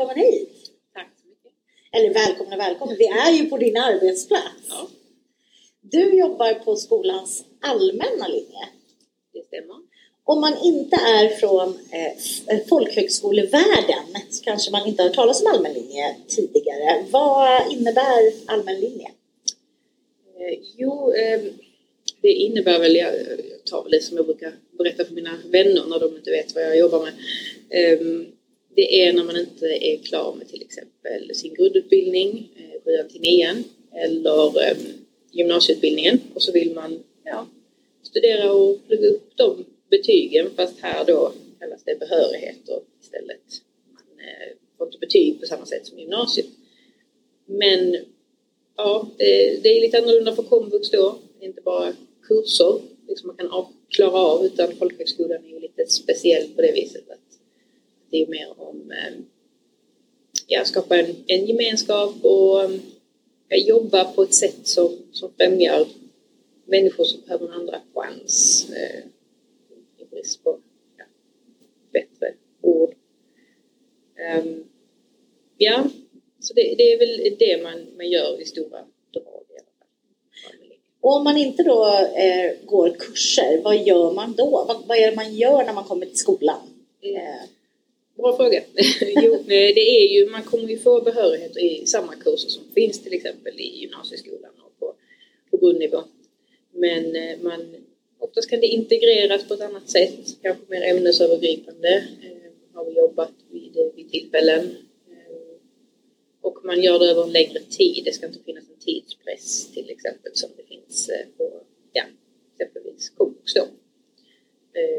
Välkommen hit! Tack så mycket. Eller välkommen och välkommen, vi är ju på din arbetsplats. Ja, Du jobbar på skolans allmänna linje. det stämmer. Om man inte är från eh, folkhögskolevärlden så kanske man inte har hört talas om allmän linje tidigare. Vad innebär allmän linje? Eh, jo, eh, det innebär väl, jag, jag tar väl det som jag brukar berätta för mina vänner när de inte vet vad jag jobbar med. Eh, det är när man inte är klar med till exempel sin grundutbildning, 7 till 9 eller ehm, gymnasieutbildningen och så vill man ja, studera och plugga upp de betygen fast här då kallas det behörigheter istället. Man eh, får inte betyg på samma sätt som gymnasiet. Men ja, det, är lite annorlunda för komvux då. Det är inte bara kurser liksom man kan klara av utan folkhögskolan är ju lite speciell på det viset att det är mer om eh, ja, skapa en, en gemenskap och eh, ja, jobba på ett sätt som, som främjar människor som behöver en andra chans. Eh, I brist på ja, bättre ord. Ehm, ja, så det, det är väl det man, man gör i stora drag i alla fall. Och om man inte då eh, går kurser, vad gör man då? Vad, vad är det man gör när man kommer till skolan? Eh, Bra fråga. jo, eh, det är ju, man kommer ju få behörighet i samma kurser som finns till exempel i gymnasieskolan och på, på grundnivå. Men eh, man, oftast kan det integreras på ett annat sätt, kanske mer ämnesövergripande. Eh, har vi jobbat vid, vid tillfällen. Och man gör det över en längre tid. Det ska inte finnas en tidspress till exempel som det finns på ja, exempelvis komvux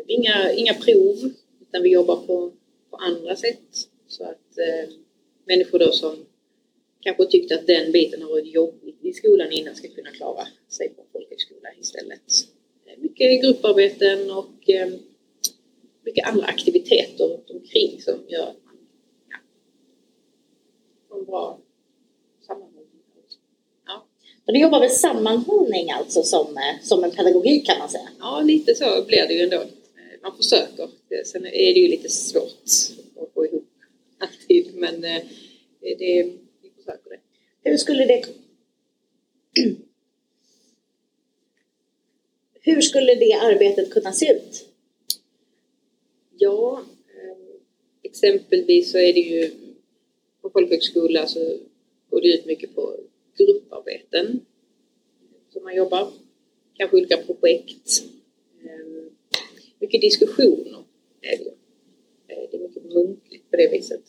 inga, inga prov utan vi jobbar på andra sätt. Så att eh, människor då som kanske tyckte att den biten har varit jobbig i skolan innan ska kunna klara sig på folkhögskola istället. Eh, Mycket grupparbeten och eh, mycket andra aktiviteter runt omkring som gör att man ja, får en bra sammanhållning. Ja. och du jobbar med sammanhållning alltså som, eh, som en pedagogik kan man säga. Ja, lite så blir det ju ändå. Man försöker. Sen är det ju lite svårt att få ihop alltid, men eh, det, vi försöker det. Hur skulle det Hur skulle det arbetet kunna se ut? Ja, eh, exempelvis så är det ju på folkhögskola så går det ut mycket på grupparbeten som man jobbar. Kanske olika projekt. Mycket diskussioner är det ju. Det är mycket muntligt på det viset.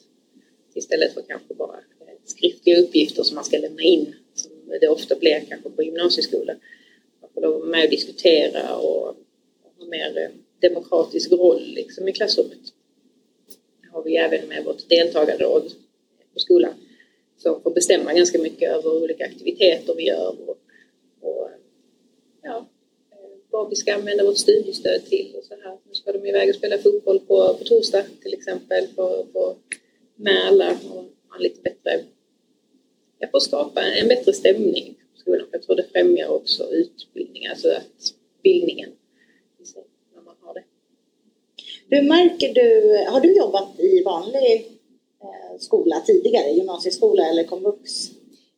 Istället för kanske bara eh, skriftliga uppgifter som man ska lämna in som det ofta blir kanske på gymnasieskolan. Man får lov att vara med och diskutera och ha mer eh, demokratisk roll liksom i klassrummet. Det har vi även med vårt deltagarråd på skolan som får bestämma ganska mycket över olika aktiviteter vi gör och, vad vi ska använda vårt studiestöd till och så här. Nu ska de iväg och spela fotboll på, på torsdag till exempel för, för med alla och ha en lite bättre, ja, för att skapa en bättre stämning på skolan. För jag tror det främjar också utbildning, alltså att bildningen när man har det. Hur märker du, har du jobbat i vanlig eh, skola tidigare, gymnasieskola eller komvux?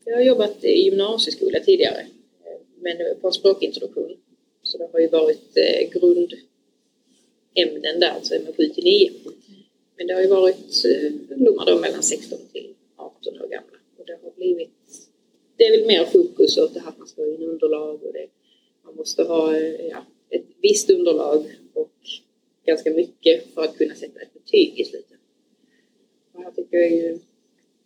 Jag har jobbat i gymnasieskola tidigare, eh, men på en språkintroduktion. Så det har ju varit eh, grundämnen där, alltså med 7 till 9. Men det har ju varit eh, ungdomar då mellan 16 till 18 år gamla. Och det har blivit, det är väl mer fokus åt det här att man ska ha in underlag och det, man måste ha eh, ja, ett visst underlag och ganska mycket för att kunna sätta ett betyg i slutet. Och här tycker jag ju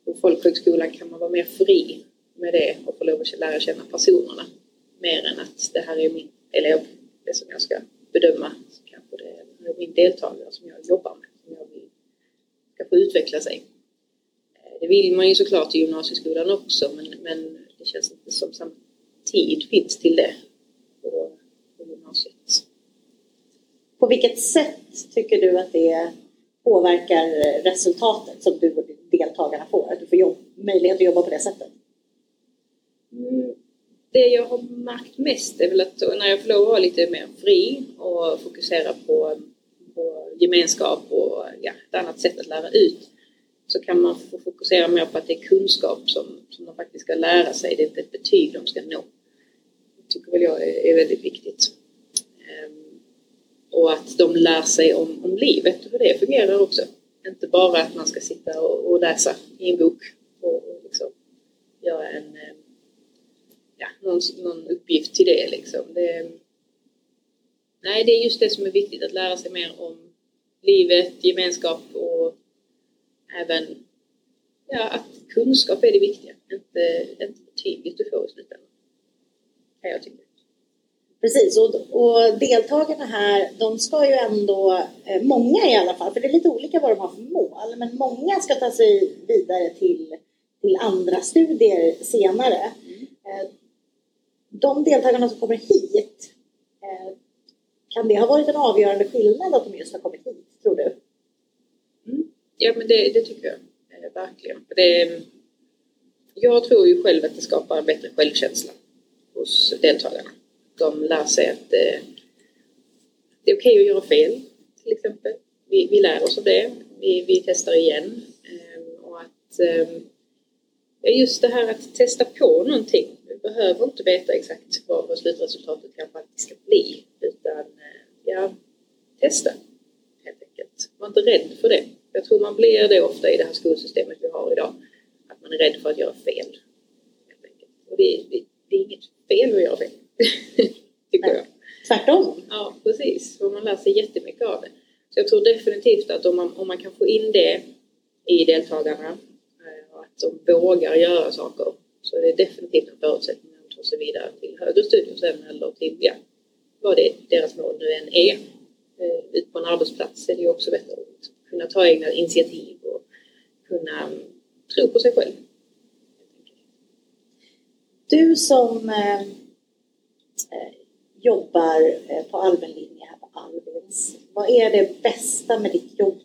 på folkhögskolan kan man vara mer fri med det och få lov att lära känna personerna. Mer än att det här är min elev, det som jag ska bedöma. Så kanske det är min deltagare som jag jobbar med, som jag vill ska få utveckla sig. Eh, det vill man ju såklart i gymnasieskolan också men, men det känns inte som samma tid finns till det på, på gymnasiet. På vilket sätt tycker du att det påverkar resultatet som du och deltagarna får? Att du får jobb, möjlighet att jobba på det sättet? Det jag har märkt mest är väl att när jag får lov att vara lite mer fri och fokusera på, på gemenskap och ja, ett annat sätt att lära ut så kan man få fokusera mer på att det är kunskap som, som de faktiskt ska lära sig. Det är inte ett betyg de ska nå. Det tycker väl jag är, är väldigt viktigt. Ehm, och att de lär sig om, om livet, hur det fungerar också. Inte bara att man ska sitta och, och läsa i en bok och, och liksom göra en, ehm, ja, någon, någon uppgift till det. Liksom. det. Nej, det är just det som är viktigt, att lära sig mer om livet, gemenskap och även ja, att kunskap är det viktiga, inte, inte betyget du får i slutändan. Kan jag tycka. Precis, och, och deltagarna här, de ska ju ändå, eh, många i alla fall, för det är lite olika vad de har för mål, men många ska ta sig vidare till, till andra studier senare. De deltagarna som kommer hit, eh, kan det ha varit en avgörande skillnad att de just har kommit hit, tror du? Mm. Ja, men det, det tycker jag eh, verkligen. Det, jag tror ju själv att det skapar en bättre självkänsla hos deltagarna. De lär sig att det, det är okej okay att göra fel, till exempel. Vi, vi lär oss av det. Vi, vi testar igen. Och att just det här att testa på någonting. Vi behöver inte veta exakt vad, vad slutresultatet kan faktiskt ska bli. Utan eh, ja, testa helt enkelt. Var inte rädd för det. Jag tror man blir det ofta i det här skolsystemet vi har idag. Att man är rädd för att göra fel. Helt enkelt. Och det, det, det är inget fel att göra fel. Tycker jag. Tvärtom. Ja, precis. Och man lär sig jättemycket av det. Så jag tror definitivt att om man, om man kan få in det i deltagarna och de vågar göra saker så är det definitivt en förutsättning att ta sig vidare till högre studier sen eller till ja, vad det, deras mål nu än är. Eh, ut på en arbetsplats är det ju också bättre att kunna ta egna initiativ och kunna mm, tro på sig själv. Du som eh, eh jobbar eh, på allmän linje här på Albins, vad är det bästa med ditt jobb?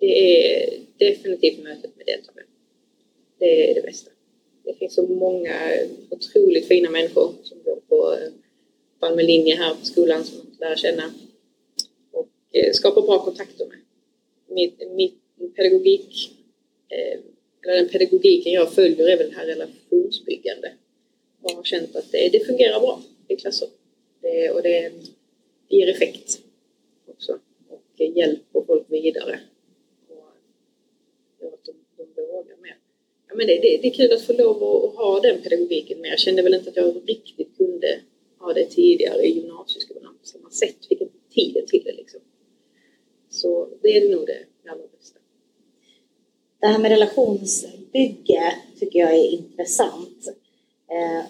Det är definitivt mötet med deltagare. Det är det bästa. Det finns så många otroligt fina människor som går på, eh, på linje här på skolan som man lär känna och eh, skapar bra kontakter med. Mitt, mitt pedagogik, eh, eller den pedagogiken jag följer är väl det här relationsbyggande och har känt att det, det fungerar bra i klasser. Det, och det, det ger effekt också och hjälper folk vidare gör att de, de vågar mer. Ja, men det, det, det är kul att få lov att, ha den pedagogiken med. Jag kände väl inte att jag riktigt kunde ha det tidigare i gymnasieskolan på samma sätt. Fick inte tiden till det liksom. Så det är nog det allra bästa. Det här med relationsbygge tycker jag är intressant. Eh,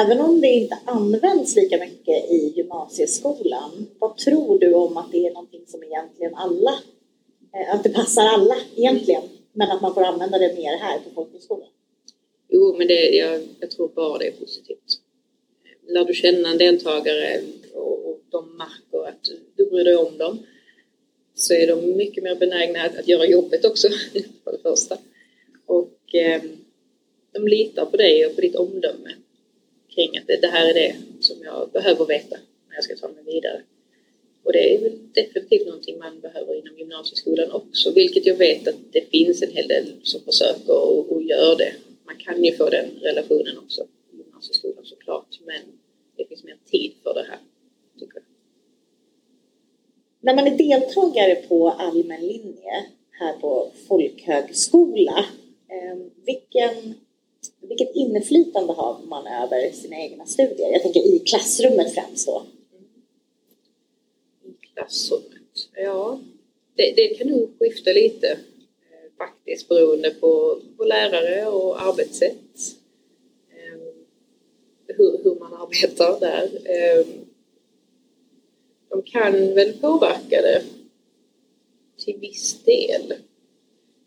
även om det inte används lika mycket i gymnasieskolan, vad tror du om att det är någonting som egentligen alla Eh, att det passar alla egentligen, men att man får använda det mer här på folkhögskolan. Jo, men det, jag, jag tror bara det är positivt. Lär du känna en deltagare och, och de märker att du bryr dig om dem så är de mycket mer benägna att, att göra jobbet också, för det första. Och eh, de litar på dig och på ditt omdöme kring att det, det här är det som jag behöver veta när jag ska ta mig vidare. Och det är väl definitivt någonting man behöver inom gymnasieskolan också, vilket jag vet att det finns en hel del som försöker och, och gör det. Man kan ju få den relationen också i gymnasieskolan såklart, men det finns mer tid för det här, tycker jag. När man är deltagare på allmän linje här på folkhögskola, eh, vilken, vilket inflytande har man över sina egna studier? Jag tänker i klassrummet främst då klassrummet? Ja, det, det kan nog skifta lite eh, faktiskt beroende på, på lärare och arbetssätt. Ehm, hur, hur man arbetar där. Ehm, de kan väl påverka det till viss del.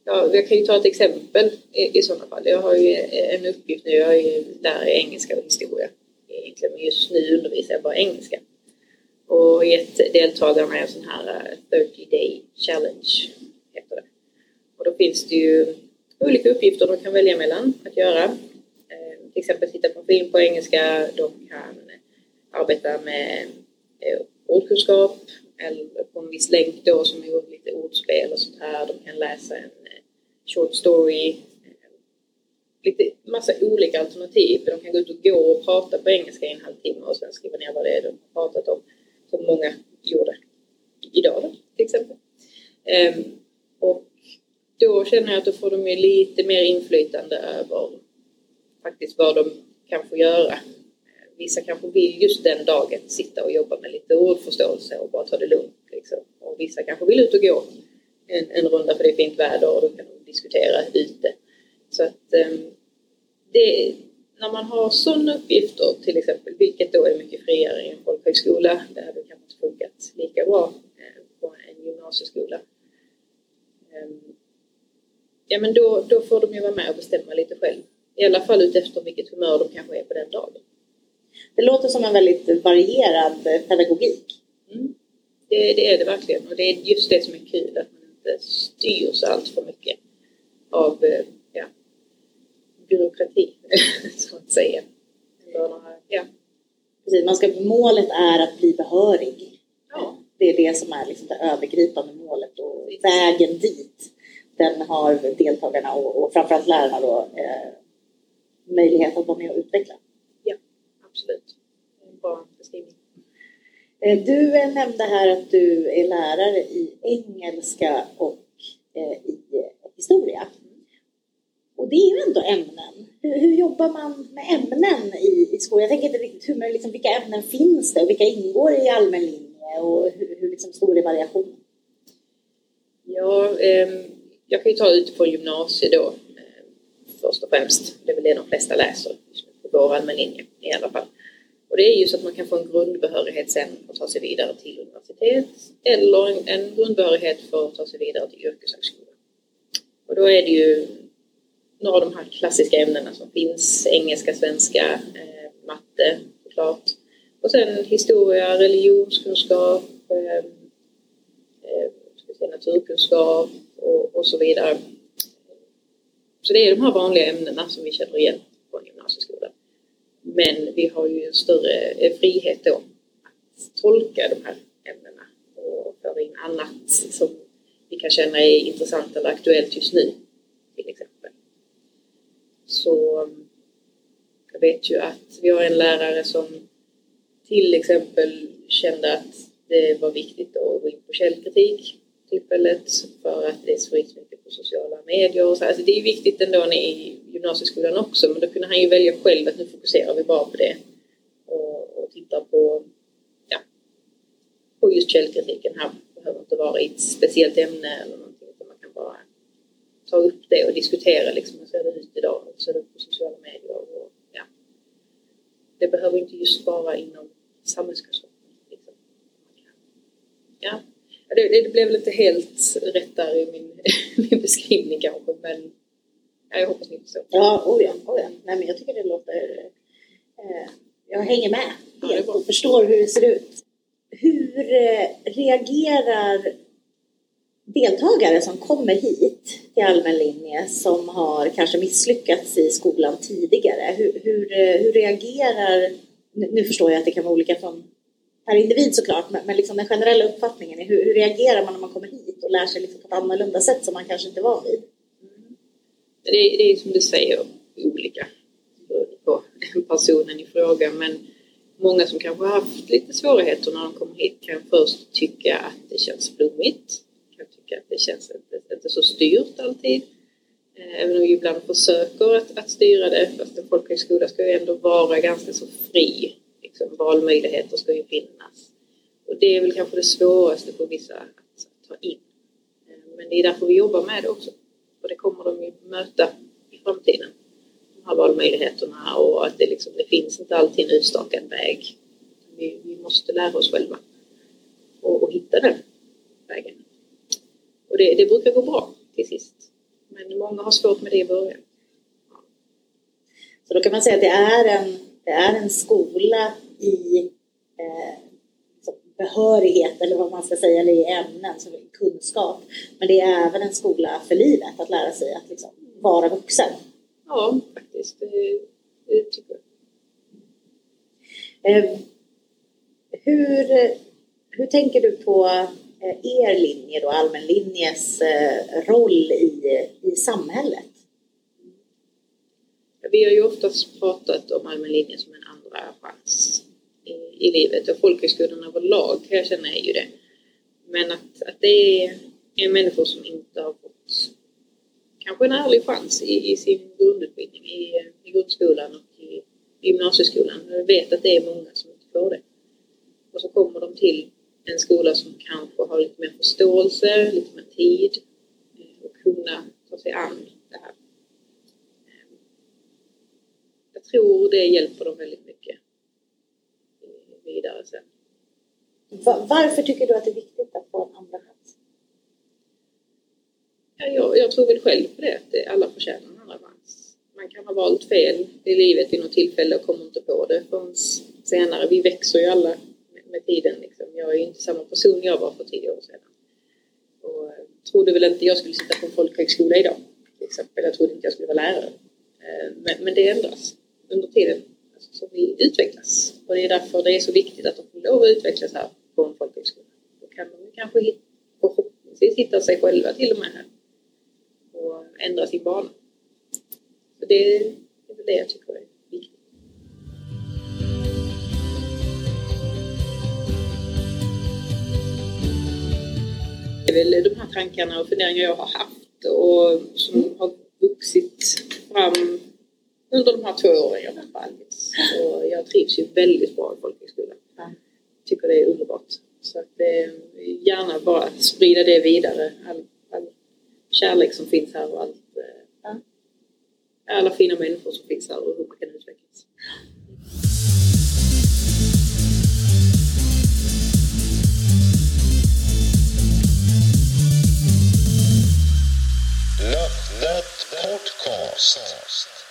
Ja, jag kan ju ta ett exempel i, i sådana fall. Jag har ju en uppgift nu, jag är ju lärare i engelska och historia. Egentligen, men just nu undervisar jag bara engelska och gett deltagarna en sån här eh, 30-day challenge. Heter det. Och då finns det ju olika uppgifter de kan välja mellan att göra. Eh, till exempel titta på film på engelska, de kan arbeta med eh, ordkunskap, eller på en viss länk då som är lite ordspel och sånt här. De kan läsa en short story. Lite massa olika alternativ. De kan gå ut och gå och prata på engelska i en halvtimme och sen skriva ner vad det är de har pratat om. Som många gjorde idag då, till exempel. Um, och då känner jag att då får de ju lite mer inflytande över faktiskt vad de kan få göra. Vissa kanske vill just den dagen sitta och jobba med lite ordförståelse och bara ta det lugnt. Liksom. Och vissa kanske vill ut och gå en, en runda för det är fint väder och då kan de diskutera ute. Så att um, det, när man har sådana uppgifter till exempel, vilket då är mycket friare i en folkhögskola, det hade kanske inte funkat lika bra eh, på en gymnasieskola. Ehm, Ja men då, då får de ju vara med och bestämma lite själv. I alla fall utefter vilket humör de kanske är på den dagen. Det låter som en väldigt varierad pedagogik. Mm. Det, det är det verkligen och det är just det som är kul att man inte styrs allt för mycket av eh, byråkrati så att säga. Ja. Precis, man ska, målet är att bli behörig. Ja. Det är det som är liksom det övergripande målet och vägen dit. Den har deltagarna och, och framförallt lärarna då, eh, möjlighet att vara med och utveckla. Absolut. Bra beskrivning. Eh, Du eh, nämnde här att du är lärare i engelska och eh, i historia. Och det är ju ändå ämnen. Hur, hur jobbar man med ämnen i, i skolan? Jag tänker inte riktigt hur, men liksom, vilka ämnen finns det och vilka ingår i allmän linje och hur, hur liksom, stor är variationen? Ja, eh, jag kan ju ta utifrån gymnasiet då eh, först och främst. Det är väl det de flesta läser på vår allmän linje i alla fall. Och det är ju så att man kan få en grundbehörighet sen och ta sig vidare till universitet eller en, en grundbehörighet för att ta sig vidare till yrkeshögskola. Och då är det ju några av de här klassiska ämnena som finns. Engelska, svenska, eh, matte såklart. Och sen historia, religionskunskap, eh, eh, naturkunskap och, och så vidare. Så det är de här vanliga ämnena som vi känner igen från gymnasieskolan. Men vi har ju en större eh, frihet då att tolka de här ämnena och föra in annat som vi kan känna är intressant eller aktuellt just nu. Så jag vet ju att vi har en lärare som till exempel kände att det var viktigt att gå in på källkritik tillfället för att det sprids mycket på sociala medier och så. Alltså det är viktigt ändå i gymnasieskolan också men då kunde han ju välja själv att nu fokuserar vi bara på det och, och tittar på, ja, på just källkritiken här. Behöver inte vara i ett speciellt ämne eller någonting utan man kan bara ta upp det och diskutera liksom hur ser det ut idag och hur ser det ut på sociala medier och ja. Det behöver inte just vara inom samhällskunskap. Liksom. Ja, Ja, det, det blev väl inte helt rätt där i min, min beskrivning kanske men ja, jag hoppas ni förstår. Ja, oh ja, oh ja. Nej, men jag tycker det låter... Eh, jag hänger med Ja, helt bra. och förstår hur det ser ut. Hur eh, reagerar deltagare som kommer hit till allmän linje som har kanske misslyckats i skolan tidigare? Hur, hur, eh, hur reagerar... Nu, förstår jag att det kan vara olika från per individ såklart, men, men liksom den generella uppfattningen är hur, hur reagerar man när man kommer hit och lär sig liksom på ett annorlunda sätt som man kanske inte var vid? Mm. Det, är- det är som du säger olika beroende på personen i fråga men många som kanske har haft lite svårigheter när de kommer hit kan först tycka att det känns flummigt. Kan att det känns inte, inte så styrt alltid. Eh, även om vi ibland försöker att, att styra det fast en folkhögskola ska ju ändå vara ganska så fri. Liksom, valmöjligheter ska ju finnas. Och det är väl kanske det svåraste för vissa att ta in. Eh, men det är därför vi jobbar med det också. Och det kommer de ju möta i framtiden. De här valmöjligheterna och att det, liksom, det finns inte alltid en utstakad väg. Vi, vi måste lära oss själva och, och hitta den vägen. Och det, det brukar gå bra till sist. Men många har svårt med det i början. Så då kan man säga att det är en, det är en skola i eh, behörighet eller vad man ska säga, eller i ämnen, som kunskap. Men det är även en skola för livet, att lära sig att liksom vara vuxen. Ja, faktiskt. Det, det tycker jag. Eh, hur, hur tänker du på Eh, er linje då, allmänlinjes linjes eh, roll i, i samhället? Vi har ju oftast pratat om allmän linje som en andra chans i, i livet och folkhögskolan överlag kan jag känna är ju det. Men att, att det är, är människor som inte har fått kanske en ärlig chans i, i sin grundutbildning i, i grundskolan och i gymnasieskolan. Jag vet att det är många som inte får det. Och så kommer de till en skola som kanske har lite mer förståelse, lite mer tid eh, och kunna ta sig an det här. Jag tror det hjälper dem väldigt mycket vidare sen. Varför tycker du att det är viktigt att få en andra chans? Ja, jag, jag tror väl själv på det, att alla förtjänar en andra chans. Man kan ha valt fel i livet vid något tillfälle och kommer inte på det förrän senare. Vi växer ju alla med, tiden. Liksom. Jag är ju inte samma person jag var för tio år sedan. Och jag trodde väl inte jag skulle sitta på en folkhögskola idag. Till exempel. Jag trodde inte jag skulle vara lärare. Eh, men, men det ändras under tiden alltså, som vi utvecklas. Och det är därför det är så viktigt att de får lov att utvecklas här på en folkhögskola. Då kan de kanske förhoppningsvis hitta sig själva till och med här och ändra sin bana. Så det är väl det jag tycker är Det är väl de här tankarna och funderingar jag har haft och som har vuxit fram under de här två åren jag varit på Algis. Och jag trivs ju väldigt bra i folkhögskolan. Ja. Tycker det är underbart. Så att eh, gärna bara sprida det vidare. All, all kärlek som finns här och allt. Eh, ja. Alla fina människor som finns här och hur man kan utvecklas. that podcast.